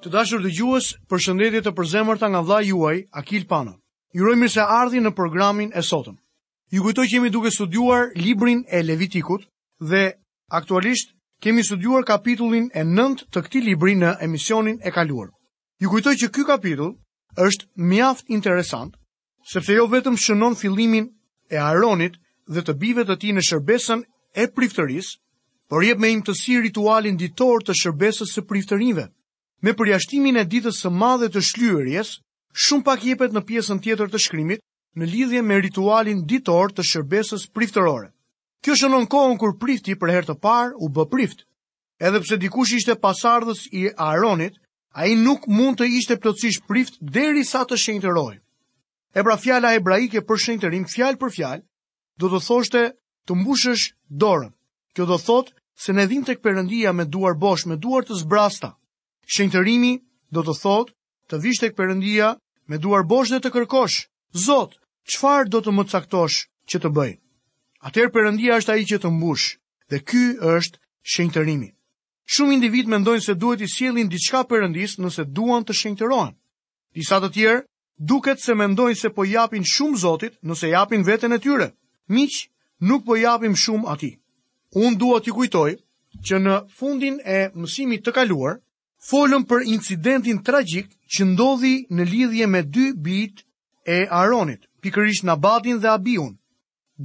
Të dashur dëgjues, përshëndetje të përzemërta nga vëllai juaj Akil Pano. Ju uroj mirëseardhje në programin e sotëm. Ju kujtoj që jemi duke studiuar librin e Levitikut dhe aktualisht kemi studiuar kapitullin e 9 të këtij libri në emisionin e kaluar. Ju kujtoj që ky kapitull është mjaft interesant Sepse jo vetëm shënon fillimin e Aronit dhe të bijve të tij në shërbesën e priftërisë, por jep me imtësi ritualin ditor të shërbesës së priftërinjve. Me përjashtimin e ditës së madhe të shlyerjes, shumë pak jepet në pjesën tjetër të shkrimit në lidhje me ritualin ditor të shërbesës priftërore. Kjo shënon kohën kur prifti për herë të parë u bë prift. Edhe pse dikush ishte pasardhës i Aronit, Ai nuk mund të ishte plotësisht prift derisa të shenjtërohej. E pra fjala hebraike për shenjtërim fjalë për fjalë do të thoshte të mbushësh dorën. Kjo do të thotë se ne vijmë tek Perëndia me duar bosh, me duar të zbrasta. Shenjtërimi do të thotë të vish tek Perëndia me duar bosh dhe të kërkosh, Zot, çfarë do të më caktosh që të bëj? Atëherë Perëndia është ai që të mbush dhe ky është shenjtërimi. Shumë individë mendojnë se duhet t'i sjellin diçka Perëndisë nëse duan të shenjtërohen. Disa të tjerë duket se mendojnë se po i japin shumë Zotit nëse japin veten e tyre. Miq, nuk po i japim shumë atij. Unë dua t'ju kujtoj që në fundin e mësimit të kaluar folëm për incidentin tragjik që ndodhi në lidhje me dy bijtë e Aronit, pikërisht Nabadin dhe Abiun.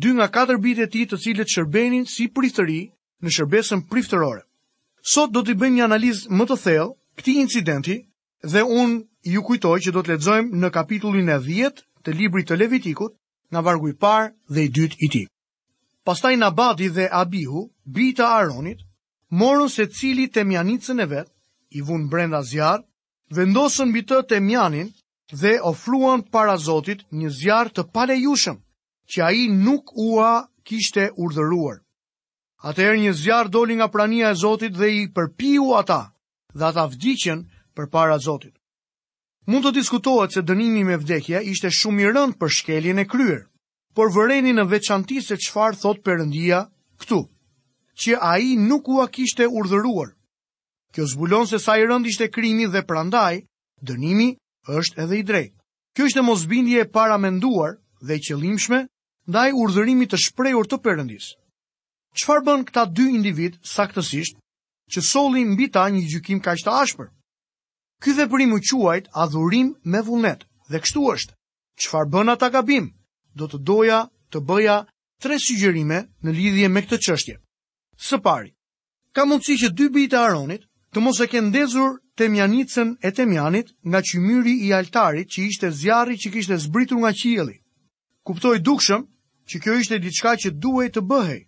Dy nga katër bijtë e tij të cilët shërbenin si priftërinj në shërbesën priftërore. Sot do t'i bëjmë një analizë më të thellë këtij incidenti dhe unë ju kujtoj që do të lexojmë në kapitullin e dhjetë të librit të Levitikut, nga vargu i parë dhe i dytë i tij. Pastaj Nabadi dhe Abihu, bij të Aronit, morën secili temjanicën e vet, i vunë brenda zjarr, vendosën mbi të temjanin dhe ofruan para Zotit një zjarr të palejueshëm, që ai nuk ua kishte urdhëruar. Atëherë një zjarr doli nga prania e Zotit dhe i përpiu ata, dhe ata vdiqën përpara Zotit. Mund të diskutohet se dënimi me vdekje ishte shumë i rëndë për shkeljen e kryer, por vëreni në veçanti se çfarë thotë Perëndia këtu, që ai nuk ua kishte urdhëruar. Kjo zbulon se sa i rëndë ishte krimi dhe prandaj, Dënimi është edhe i drejtë. Kjo ishte mosbindje e paramenduar dhe e qëllimshme ndaj urdhërimit të shprehur të Perëndisë. Çfarë bënë këta dy individë saktësisht që solli mbi ta një gjykim kaq të ashpër? Ky veprim u quajt adhurim me vullnet dhe kështu është. Çfarë bënë ata gabim? Do të doja të bëja tre sugjerime në lidhje me këtë çështje. Së pari, Ka mundësi që dy bijtë e Aronit të mos e kenë ndezur temjanicën e temjanit nga qymyri i altarit që ishte zjarri që kishte zbritur nga qielli. Kuptoi dukshëm që kjo ishte diçka që duhej të bëhej.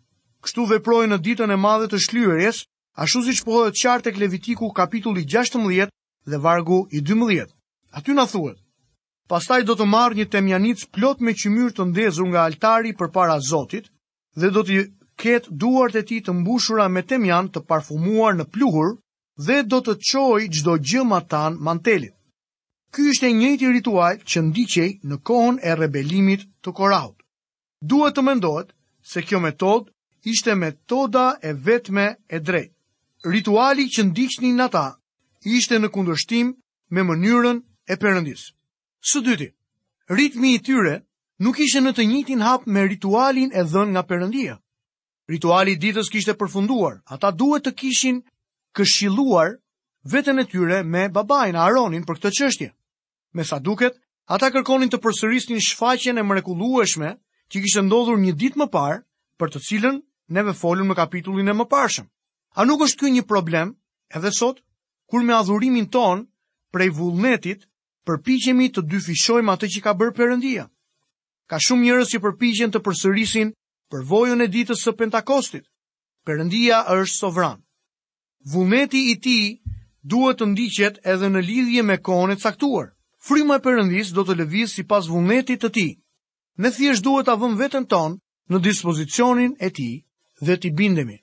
Kështu veproi në ditën e madhe të shlyerjes, ashtu siç pohohet qartë tek Levitiku kapitulli 16 dhe vargu i 12. Aty na thuhet: Pastaj do të marrë një temjanicë plot me qymyr të ndezur nga altari përpara Zotit, dhe do t'i ketë duart e tij të mbushura me temjan të parfumuar në pluhur dhe do të çojë çdo gjë matanë mantelit. Ky ishte i njëjti ritual që ndiqej në kohën e rebelimit të Korahut. Duhet të mendohet se kjo metodë ishte metoda e vetme e drejtë. Rituali që ndiqnin ata ishte në kundërshtim me mënyrën e Perëndisë. Së dyti, ritmi i tyre nuk ishte në të njëjtin hap me ritualin e dhënë nga Perëndia. Rituali i ditës kishte përfunduar. Ata duhet të kishin këshilluar veten e tyre me babain Aronin për këtë çështje. Me sa duket, ata kërkonin të përsërisnin shfaqjen e mrekullueshme që kishte ndodhur një ditë më parë, për të cilën neve folëm në kapitullin e mëparshëm. A nuk është ky një problem edhe sot, kur me adhurimin tonë prej vullnetit Përpiqemi të dyfishojmë atë që ka bërë Perëndia. Ka shumë njerëz që përpiqen të përsërisin përvojën e ditës së Pentakostit. Perëndia është sovran. Vullneti i tij duhet të ndiqet edhe në lidhje me kohën e caktuar. Fryma e Perëndisë do të lëvizë sipas vullnetit të tij. Ne thjesht duhet ta vëmë veten tonë në dispozicionin e tij dhe t'i bindemi.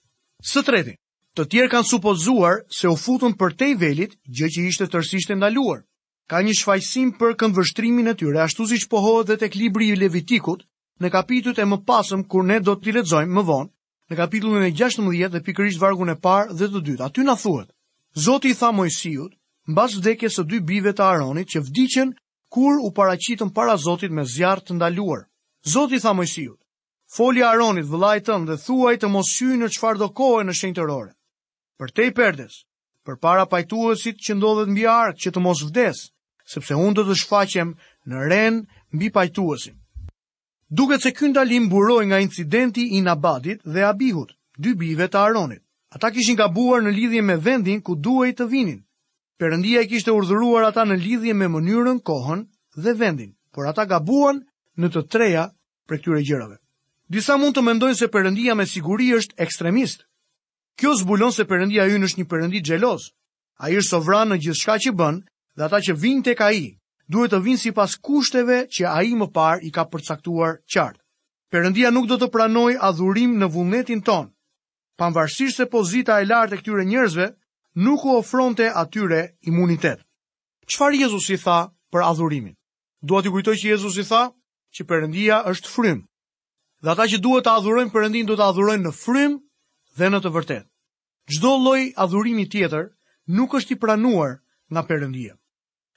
Së treti, Të tjerë kanë supozuar se u futën përtej velit, gjë që ishte tërësisht e ndaluar. Ka një shfajësim për këndvështrimin e tyre, ashtu siç pohohet dhe tek libri i Levitikut, në kapitujt e mëpasëm kur ne do t'i lexojmë më vonë, në kapitullin e 16 dhe pikërisht vargun e parë dhe të dytë. Aty na thuhet: Zoti i tha Moisiut, mbas vdekjes së dy bijve të Aronit që vdiqën kur u paraqitën para Zotit me zjarr të ndaluar. Zoti i tha Moisiut: Foli Aronit, vëllait tënd, dhe thuaj të mos hyjë në çfarëdo kohe në shenjtërore. Përtej perdes, përpara pajtuesit që ndodhet mbi arkë që të mos vdesë, sepse unë do të shfaqem në renë mbi pajtuesin. Duket se ky ndalim buroi nga incidenti i Nabadit dhe Abihut, dy bijve të Aronit. Ata kishin gabuar në lidhje me vendin ku duhej të vinin. Perëndia i kishte urdhëruar ata në lidhje me mënyrën, kohën dhe vendin, por ata gabuan në të treja prej këtyre gjërave. Disa mund të mendojnë se Perëndia me siguri është ekstremist. Kjo zbulon se Perëndia ynë është një Perëndi xheloz. Ai është sovran në gjithçka që bën dhe ata që vijnë tek ai duhet të vijnë sipas kushteve që ai më parë i ka përcaktuar qartë. Perëndia nuk do të pranojë adhurim në vullnetin tonë. Pavarësisht se pozita e lartë e këtyre njerëzve nuk u ofronte atyre imunitet. Çfarë Jezusi tha për adhurimin? Dua t'ju kujtoj që Jezusi tha që Perëndia është frymë. Dhe ata që duhet ta adhurojnë Perëndinë do ta adhurojnë në frymë dhe në të vërtetë. Çdo lloj adhurimi tjetër nuk është i pranuar nga Perëndia.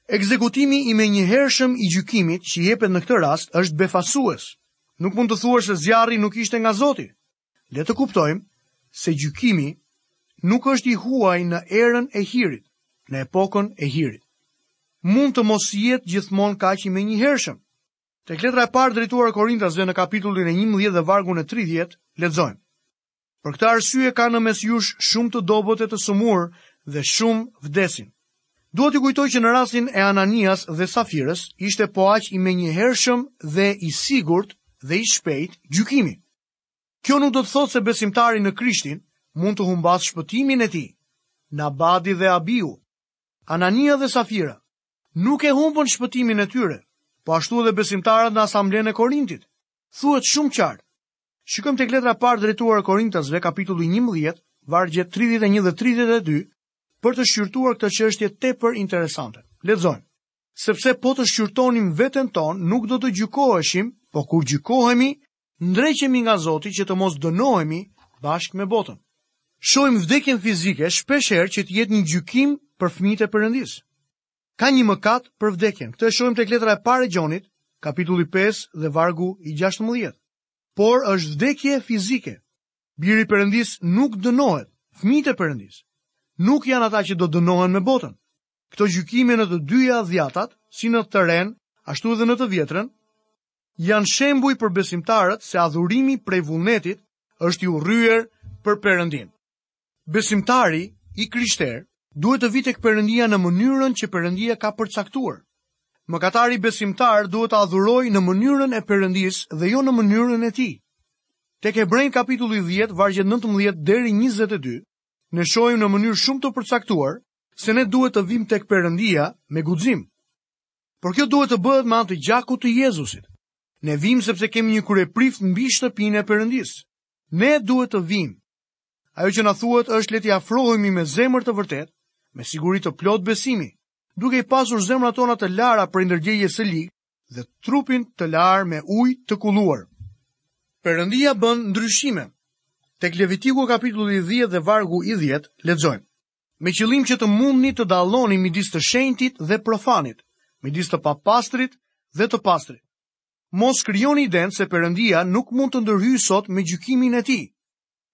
Ekzekutimi i menjëhershëm i gjykimit që jepet në këtë rast është befasues. Nuk mund të thuash se zjarri nuk ishte nga Zoti. Le të kuptojmë se gjykimi nuk është i huaj në erën e hirit, në epokën e hirit. Mund të mos jetë gjithmonë kaq i menjëhershëm. Tek letra e parë drejtuar Korintasve në kapitullin e 11 dhe vargun e 30, lexojmë. Për këtë arsye ka në mes jush shumë të dobët e të sëmurë dhe shumë vdesin. Duhet të kujtoj që në rastin e Ananias dhe Safirës ishte po aq i menjëhershëm dhe i sigurt dhe i shpejtë gjykimi. Kjo nuk do të thotë se besimtari në Krishtin mund të humbasë shpëtimin e tij. Nabadi dhe Abiu, Anania dhe Safira, nuk e humbën shpëtimin e tyre, po ashtu edhe besimtarët në asamblenë e Korintit. Thuhet shumë qartë. Shikojmë tek letra e parë drejtuar Korintasve, kapitulli 11, vargjet 31 dhe 32, për të shqyrtuar këtë çështje tepër interesante. Lexojmë. Sepse po të shqyrtonim veten tonë, nuk do të gjykoheshim, po kur gjykohemi, Ndreqemi nga Zoti që të mos dënohemi bashkë me botën. Shohim vdekjen fizike shpesh herë që të jetë një gjykim për fëmijët e Perëndisë. Ka një mëkat për vdekjen. Këtë e shohim tek letra e parë e Gjonit, kapitulli 5 dhe vargu i 16. Por është vdekje fizike. Biri i Perëndisë nuk dënohet, fëmijët e Perëndisë nuk janë ata që do dënohen me botën. Këto gjykime në të dyja dhiatat, si në të renë, ashtu edhe në të vjetrën, Janë shembuj për besimtarët se adhurimi prej vullnetit është i urryer për Perëndinë. Besimtari i krishterë duhet të vijë tek Perëndia në mënyrën që Perëndia ka përcaktuar. Mëkatari besimtar duhet të adhurojë në mënyrën e Perëndisë dhe jo në mënyrën e tij. Tek Hebrenjtë kapitulli 10 vargjet 19 deri 22 ne shohim në mënyrë shumë të përcaktuar se ne duhet të vijmë tek Perëndia me guxim. Por kjo duhet të bëhet me anë të gjakut të Jezusit. Ne vijmë sepse kemi një kryeprift mbi shtëpinë e Perëndisë. Ne duhet të vijmë. Ajo që na thuhet është le t'i afrohemi me zemër të vërtetë, me siguri të plotë besimi, duke i pasur zemrat tona të lara prej ndërgjegjes së ligë dhe trupin të larë me ujë të kulluar. Perëndia bën ndryshime. Tek Levitiku kapitulli 10 dhe vargu i 10 lexojmë: me qëllim që të mundni të dalloni midis të shenjtit dhe profanit, midis të papastrit dhe të pastrit. Mos krijoni idenë se Perëndia nuk mund të ndërhyjë sot me gjykimin e tij.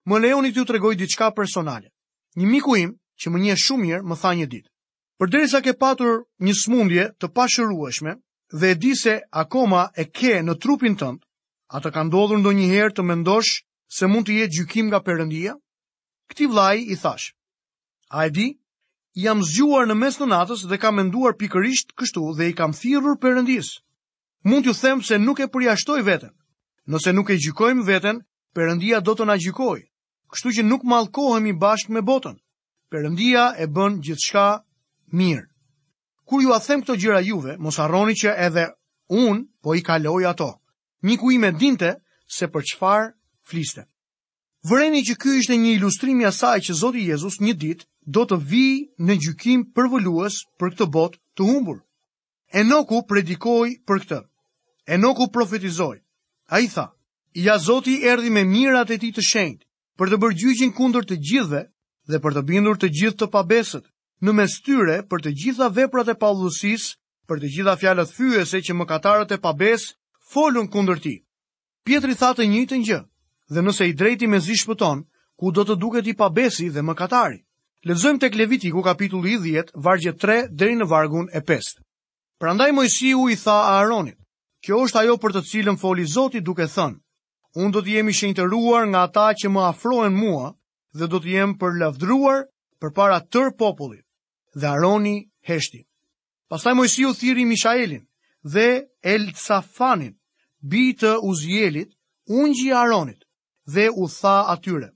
Më lejoni t'ju tregoj diçka personale. Një miku im, që më njeh shumë mirë, më tha një ditë: "Përderisa ke patur një sëmundje të pashërueshme dhe e di se akoma e ke në trupin tënd, a të ka ndodhur ndonjëherë të mendosh se mund të jetë gjykim nga Perëndia? Këtij vëllai i thashë: "A e di? Jam zgjuar në mes të natës dhe kam menduar pikërisht kështu dhe i kam thirrur Perëndisë. Mund t'ju them se nuk e përjashtoj veten. Nëse nuk e gjykojmë veten, Perëndia do të na gjykojë. Kështu që nuk mallkohemi bashkë me botën. Perëndia e bën gjithçka mirë. Kur jua them këto gjëra juve, mos harroni që edhe unë po i kaloj ato. Miku im e dinte se për çfarë fliste. Vëreni që ky ishte një ilustrim i asaj që Zoti Jezus një ditë do të vijë në gjykim përvëlues për këtë botë të humbur. Enoku predikoi për këtë. Enoku profetizoi. Ai tha: "Ja Zoti erdhi me mirat e tij të shenjtë për të bërë gjyqin kundër të gjithëve dhe për të bindur të gjithë të pabesët, në mes tyre për të gjitha veprat e paudhësisë për të gjitha fjalët fyese që mëkatarët e pabesë folën kundër tij. Pjetri tha të njëjtën gjë, dhe nëse i drejti mezi shpëton, ku do të duket i pabesi dhe mëkatari. Lexojmë tek Levitiku kapitulli 10, vargu 3 deri në vargun e 5. Prandaj Mojsiu i tha Aaronit: Kjo është ajo për të cilën foli Zoti duke thënë: Unë do të jem i shenjtëruar nga ata që më afrohen mua dhe do të jem përlëvduar përpara tërë popullit. dhe Aaroni heshti. Pastaj Mojsiu thirri Mishaelin dhe Elsafanin, bij të Uzielit, ungji i Aaronit, dhe u tha atyre,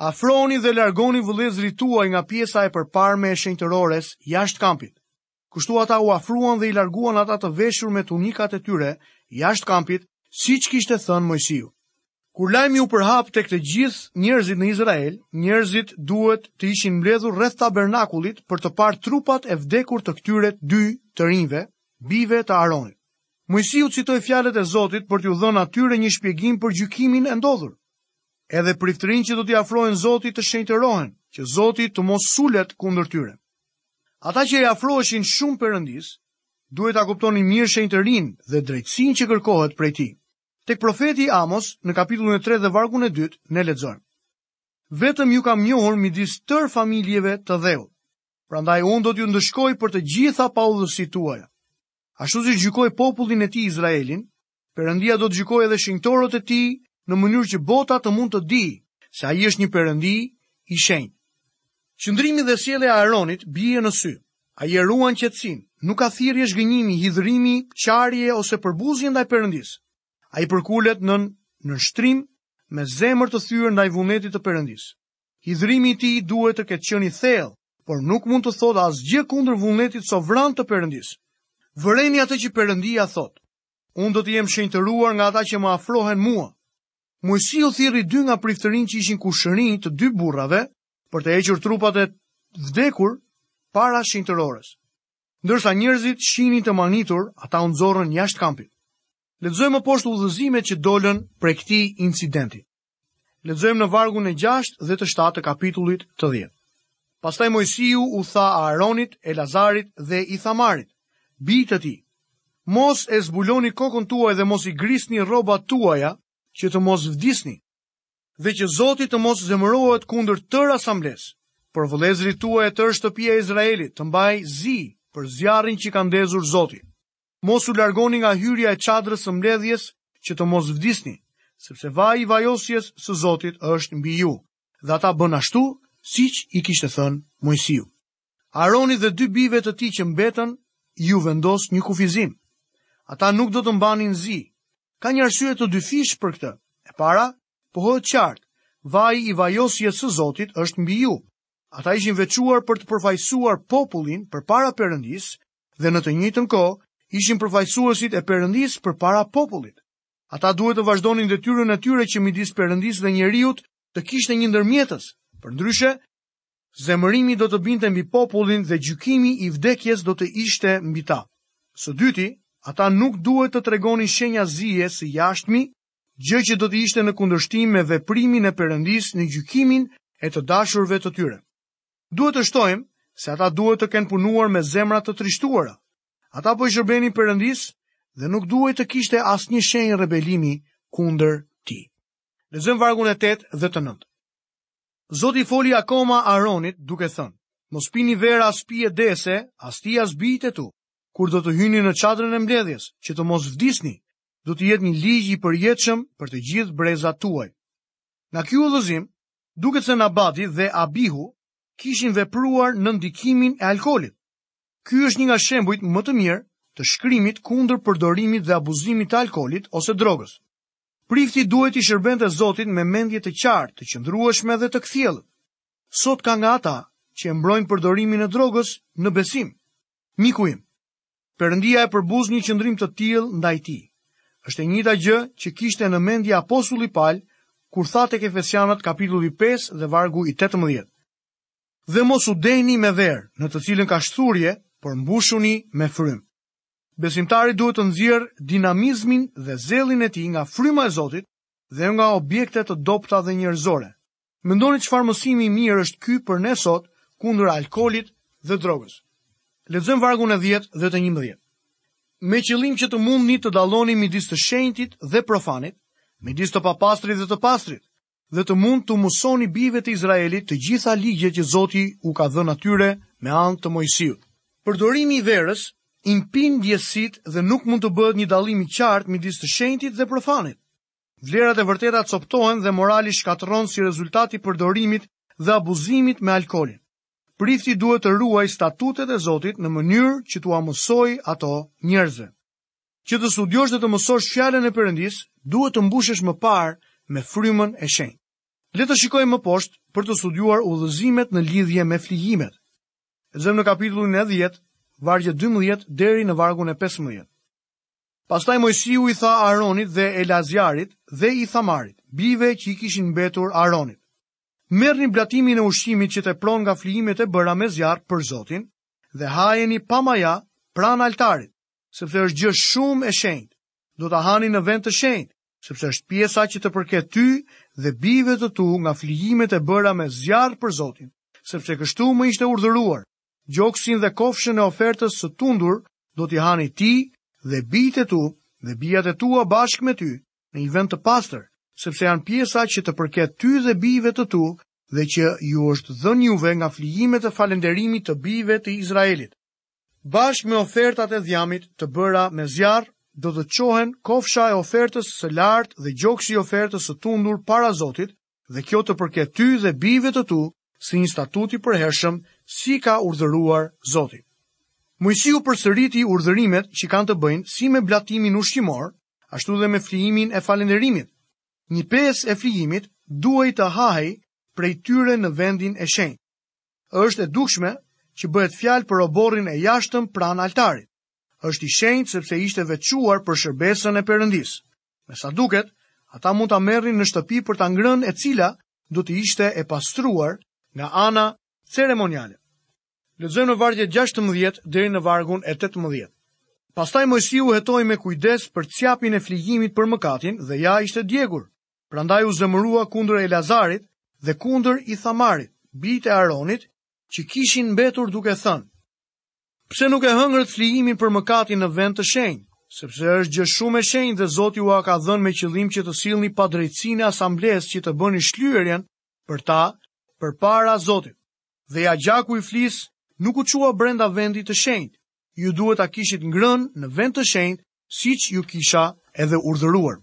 Afroni dhe largoni vëllezërit tuaj nga pjesa e përparme e shenjtërores jashtë kampit. Kështu ata u afruan dhe i larguan ata të veshur me tunikat e tyre jashtë kampit, siç kishte thënë Mojsiu. Kur lajmi u përhap tek të gjithë njerëzit në Izrael, njerëzit duhet të ishin mbledhur rreth tabernakulit për të parë trupat e vdekur të këtyre dy të rinjve, bijve të Aronit. Mojsiu citoi fjalët e Zotit për t'u dhënë atyre një shpjegim për gjykimin e ndodhur. Edhe priftërinjtë që do t'i afrohen Zotit të shenjtërohen, që Zoti të mos sulet kundër tyre. Ata që i afroheshin shumë Perëndisë, duhet ta kuptonin mirë shenjtërinë dhe drejtësinë që kërkohet prej tij. Tek profeti Amos, në kapitullin e 3 dhe vargun e 2, ne lexojmë: Vetëm ju kam njohur midis tërë familjeve të dheut. Prandaj unë do t'ju ndëshkoj për të gjitha paudhësitë tuaja. Ashtu siç gjykoi popullin e tij Izraelin, Perëndia do të gjykojë edhe shenjtorët e tij në mënyrë që bota të mund të dijë se ai është një Perëndi i shenjtë. Qëndrimi dhe sjellja e Aronit bien në sy. Ai e ruan qetësinë. Nuk ka thirrje zhgënjimi, hidhërimi, qarje ose përbuzje ndaj Perëndisë. Ai përkulet në nënshtrim me zemër të thyer ndaj vullnetit të Perëndisë. Hidhërimi i tij duhet të ketë qenë i thellë, por nuk mund të thotë asgjë kundër vullnetit sovran të Perëndisë. Vëreni atë që Perëndia thotë. Unë do të jem shenjtëruar nga ata që më afrohen mua. Mojsiu thirri dy nga priftërinjtë që ishin kushërinj të dy burrave për të hequr trupat e vdekur para shenjtërores. Ndërsa njerëzit shihnin të mahnitur, ata u nxorrën jashtë kampit. Lexojmë më poshtë udhëzimet që dolën prej këtij incidenti. Lexojmë në vargun e 6 dhe të 7 të kapitullit të 10. Pastaj Mojsiu u tha Aaronit, Eleazarit dhe Ithamarit, bij të tij, mos e zbuloni kokën tuaj dhe mos i grisni rrobat tuaja që të mos vdisni. dhe që Zoti të mos zemërohet kundër tërë asamblesë, por vëllezërit tuaj e tërë shtëpia e Izraelit të mbajë zi për zjarrin që ka ndezur Zoti. Mos u largoni nga hyrja e çadrës së mbledhjes që të mos vdisni, sepse vaji i vajosjes së Zotit është mbi ju. Dhe ata bënë ashtu siç i kishte thënë Mojsiu. Aronit dhe dy bijve të tij që mbetën iu vendos një kufizim. Ata nuk do të mbanin zi. Ka një arsye të dyfishtë për këtë. E para, pohohet qartë, vaji i vajosjes së Zotit është mbi ju. Ata ishin veçuar për të përfaqësuar popullin përpara Perëndisë dhe në të njëjtën kohë ishin përfaqësuesit e Perëndisë përpara popullit. Ata duhet të vazhdonin detyrën e tyre që midis Perëndisë dhe njeriut të kishte një ndërmjetës. Përndryshe, Zemërimi do të binte mbi popullin dhe gjykimi i vdekjes do të ishte mbi ta. Së dyti, ata nuk duhet të tregonin shenja zie së jashtmi, gjë që do të ishte në kundërshtim me veprimin e Perëndisë në gjykimin e të dashurve të tyre. Duhet të shtojmë se ata duhet të kenë punuar me zemra të trishtuara. Ata po i shërbenin Perëndisë dhe nuk duhej të kishte asnjë shenjë rebelimi kundër tij. Lexojmë vargun e 8 dhe të 9. Zoti i foli akoma Aronit duke thënë, mos pini verë as pije dehëse, as ti as bijtë e tu. Kur do të hyni në çadrën e mbledhjes, që të mos vdisni, do të jetë një ligj i përjetshëm për të gjithë brezat tuaj. Nga ky udhëzim, duket se Nabadi dhe Abihu kishin vepruar në ndikimin e alkoolit. Ky është një nga shembujt më të mirë të shkrimit kundër përdorimit dhe abuzimit të alkoolit ose drogës. Prifti duhej t'i shërbente Zotit me mendje të qartë, të qëndrueshme dhe të kthjellët. Sot ka nga ata që e mbrojnë përdorimin e drogës në besim. Miku im, Perëndia e përbuz një qëndrim të tillë ndaj tij. Është e njëjta gjë që kishte në mendje apostulli Pal kur tha tek Efesianët kapitulli 5 dhe vargu i 18. Dhe mos u dehni me verë, në të cilën ka shthurje, por mbushuni me frymë. Besimtari duhet të nxjerrë dinamizmin dhe zellin e tij nga fryma e Zotit dhe jo nga objekte të dobëta dhe njerëzore. Mendoni çfarë mësimi i mirë është ky për ne sot kundër alkoolit dhe drogës. Lexojmë vargun e 10 dhe të 11. Me qëllim që të mundni të dalloni midis të shenjtit dhe profanit, midis të papastrit dhe të pastrit, dhe të mund t'u mësoni bijve të Izraelit të gjitha ligjet që Zoti u ka dhënë atyre me anë të Moisiut. Përdorimi i verës i mpin ndjesitë dhe nuk mund të bëhet një dallim i qartë midis të shenjtit dhe profanit. Vlerat e vërteta copëtohen dhe morali shkatërron si rezultat i përdorimit dhe abuzimit me alkoolin. Prifti duhet të ruajë statutet e Zotit në mënyrë që t'ua mësojë ato njerëzve. Që të studiosh dhe të mësosh fjalën e Perëndisë, duhet të mbushesh më parë me frymën e shenjtë. Le të shikojmë më poshtë për të studiuar udhëzimet në lidhje me flijimet. Lexojmë në kapitullin e 10, vargjet 12 deri në vargun e 15. Pastaj Moisiu i tha Aronit dhe Eleazarit dhe Ithamarit, bijve që i kishin mbetur Aronit. Merrni blatimin e ushqimit që tepron nga flijimet e bëra me zjarr për Zotin dhe hajeni pa maja pranë altarit sepse është gjë shumë e shenjtë. Do ta hani në vend të shenjtë, sepse është pjesa që të përket ty dhe bijve të tu nga flijimet e bëra me zjarr për Zotin, sepse kështu më ishte urdhëruar. Gjoksin dhe kofshën e ofertës së tundur do t'i hani ti dhe bijtë e tu dhe bijat e tua bashkë me ty në një vend të pastër, sepse janë pjesa që të përket ty dhe bijve të tu dhe që ju është dhënë juve nga flijimet e falënderimit të bijve të Izraelit. bashkë me ofertat e dhjamit të bëra me zjarr, do të çohen kofsha e ofertës së lartë dhe gjoksi i ofertës së tundur para Zotit, dhe kjo të përket ty dhe bijve të tu, si një statut i përhershëm, si ka urdhëruar Zoti. Mojsiu përsëriti urdhërimet që kanë të bëjnë si me blatimin ushqimor, ashtu dhe me flijimin e falënderimit. Një pjesë e flijimit duhej të hahej prej tyre në vendin e shenjtë. Është e dukshme që bëhet fjalë për oborrin e jashtëm pranë altarit. Është i shenjtë sepse ishte veçuar për shërbesën e Perëndisë. Me sa duket, ata mund ta merrnin në shtëpi për ta ngrënë e cila do të ishte e pastruar nga ana ceremoniale. Lexojmë në vargjet 16 deri në vargun e 18. Pastaj Mojsiu hetoi me kujdes për cjapin e flijimit për mëkatin dhe ja ishte djegur. Prandaj u zemërua kundër Eleazarit dhe kundër Ithamarit, bijtë e Aronit, që kishin mbetur duke thënë, Pse nuk e hëngrët flijimin për mëkatin në vend të shenjtë, sepse është gjë shumë e shenjtë dhe Zoti ua ka dhënë me qëllim që të sillni padrejtësinë e asamblesë që të bëni shlyerjen për ta përpara Zotit. Dhe ja gjaku i flisë nuk u çua brenda vendit të shenjtë, ju duhet ta kishit ngrënë në vend të shenjtë, siç ju kisha edhe urdhëruar.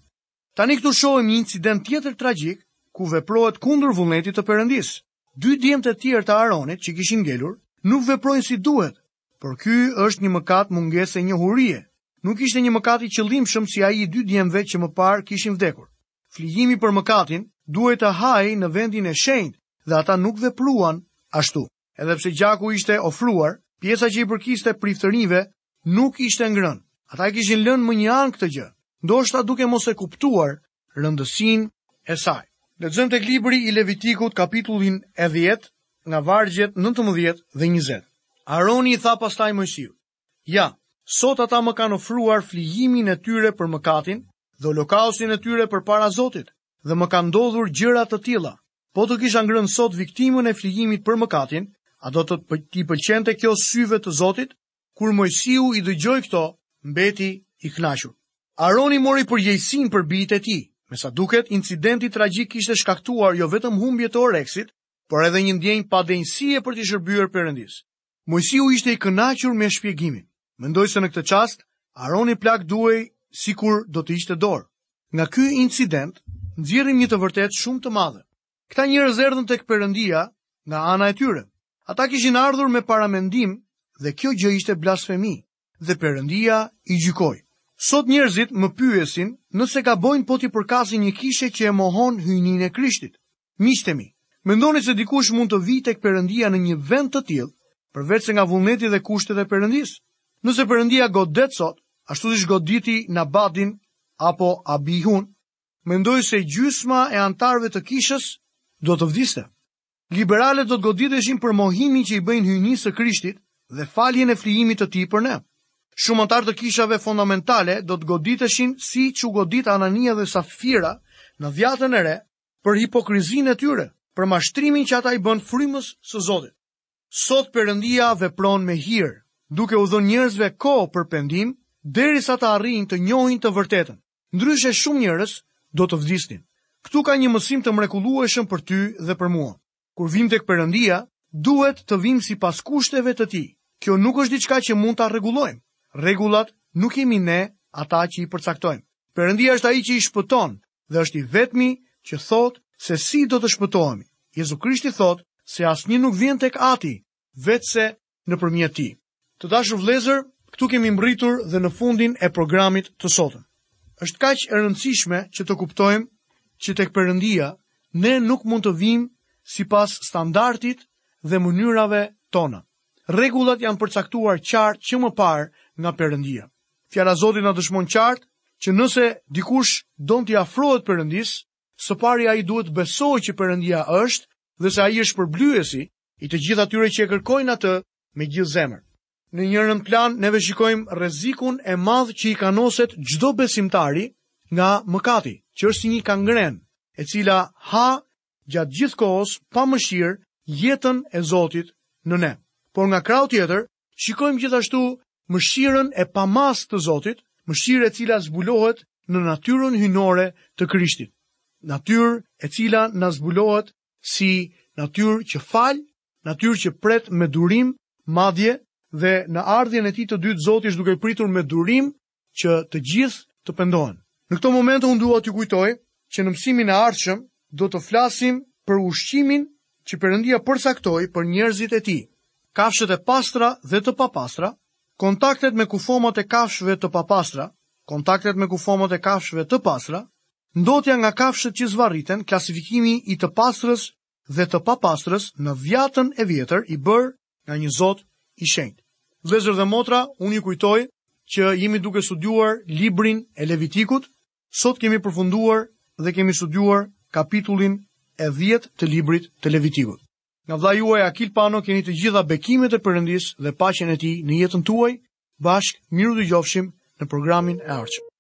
Tani këtu shohim një incident tjetër tragjik ku veprohet kundër vullnetit të Perëndisë. Dy djemtë e tjerë të Aaronit që kishin ngelur, nuk veprojnë si duhet, por ky është një mëkat mungese njohurie. Nuk ishte një mëkat i qëllimshëm si ai i dy djemve që më parë kishin vdekur. Flijimi për mëkatin duhej të hahej në vendin e shenjtë dhe ata nuk vepruan ashtu. Edhe pse gjaku ishte ofruar, pjesa që i përkiste priftërinjve nuk ishte ngrënë. Ata e kishin lënë më një anë këtë gjë, ndoshta duke mos e kuptuar rëndësinë e saj. Lexojmë tek libri i Levitikut kapitullin e 10 nga vargjet 19 dhe 20. Aroni i tha pastaj Mojsiu: Ja, sot ata më kanë ofruar flijimin e tyre për mëkatin dhe olokaustin e tyre përpara Zotit, dhe më kanë ndodhur gjëra të tilla. Po të kisha ngrënë sot viktimën e flijimit për mëkatin, a do t'i pëlqente kjo syve të Zotit? Kur Mojsiu i dëgjoi këto, mbeti i kënaqur. Aroni mori përgjegjësinë për bijtë e tij. Me sa duket, incidenti tragjik kishte shkaktuar jo vetëm humbje të oreksit, por edhe një ndjenjë padenjësie për t'i shërbyer Perëndisë. Moisiu ishte i kënaqur me shpjegimin. Mendoj se në këtë çast, Aroni plak duhej sikur do të ishte dorë. Nga ky incident, nxjerrim një të vërtetë shumë të madhe. Këta njerëz erdhën tek Perëndia nga ana e tyre. Ata kishin ardhur me paramendim dhe kjo gjë ishte blasfemi. dhe Perëndia i gjykoi. Sot njerëzit më pyesin nëse gabojnë po t'i përkasin një kishe që e mohon hyjninë e Krishtit. Miqtë e mi, mendoni se dikush mund të vijë tek Perëndia në një vend të tillë, përveçse nga vullneti dhe kushtet e Perëndisë? Nëse Perëndia godet sot, ashtu siç goditi Nabadin apo Abihun, mendoj se gjysma e anëtarëve të kishës do të vdiste. Liberalët do të goditeshin për mohimin që i bëjnë hyjnisë së Krishtit dhe faljen e flijimit të tij për ne. Shumë anëtarë të kishave fondamentale do të goditeshin siç u godit Anania dhe Safira në Dhjatën e Re për hipokrizinë e tyre, për mashtrimin që ata i bënë Frymës së Zotit. Sot Perëndia vepron me hir, duke u dhënë njerëzve kohë për pendim, derisa të arrijnë të njohin të vërtetën. Ndryshe shumë njerëz do të vdisnin. Këtu ka një mësim të mrekullueshëm për ty dhe për mua. Kur vijmë tek Perëndia, duhet të vijmë sipas kushteve të tij. Kjo nuk është diçka që mund ta rregullojmë. Rregullat nuk jemi ne ata që i përcaktojmë. Perëndia është ai që i shpëton dhe është i vetmi që thotë se si do të shpëtohemi. Jezu Krishti thotë se asnjë nuk vjen tek Ati, veçse nëpërmjet tij. Të dashur vëllezër, këtu kemi mbërritur dhe në fundin e programit të sotëm. Është kaq e rëndësishme që të kuptojmë që tek Perëndia ne nuk mund të vijmë sipas standardit dhe mënyrave tona. Rregullat janë përcaktuar qartë që më parë nga Perëndia. Fjala e Zotit na dëshmon qartë që nëse dikush don t'i afrohet Perëndisë, së pari ai duhet të besojë që Perëndia është dhe se ai është shpërblyesi i të gjithë atyre që e kërkojnë atë me gjithë zemër. Në njërën plan neve shikojmë rrezikun e madh që i kanoset çdo besimtari nga mëkati, që është si një kangrenë, e cila ha gjatë gjithë kohës pa mëshirë jetën e Zotit në ne. Por nga krahu tjetër, shikojmë gjithashtu mëshirën e pamasë të Zotit, mëshirë e cila zbulohet në natyrën hyjnore të Krishtit. Natyrë e cila na zbulohet si natyrë që fal, natyrë që pret me durim, madje dhe në ardhjen e tij të dytë Zoti është duke pritur me durim që të gjithë të pendohen. Në këtë moment unë dua t'ju kujtoj që në mësimin e ardhshëm do të flasim për ushqimin që Perëndia përcaktoi për njerëzit e tij. Kafshët e pastra dhe të papastra, kontaktet me kufomat e kafshëve të papastra, kontaktet me kufomat e kafshëve të pastra, Ndotja nga kafshët që zvarriten, klasifikimi i të pastrës dhe të papastrës në Dhiatën e vjetër i bërë nga një Zot i shenjtë. Vëllezër dhe motra, unë ju kujtoj që jemi duke studiuar librin e Levitikut, sot kemi përfunduar dhe kemi studiuar kapitullin e 10 të librit të Levitikut. Nga vëllai juaj Akil Pano keni të gjitha bekimet e Perëndisë dhe paqen e tij në jetën tuaj, bashkë mirudëgjofshim në programin e ardhshëm.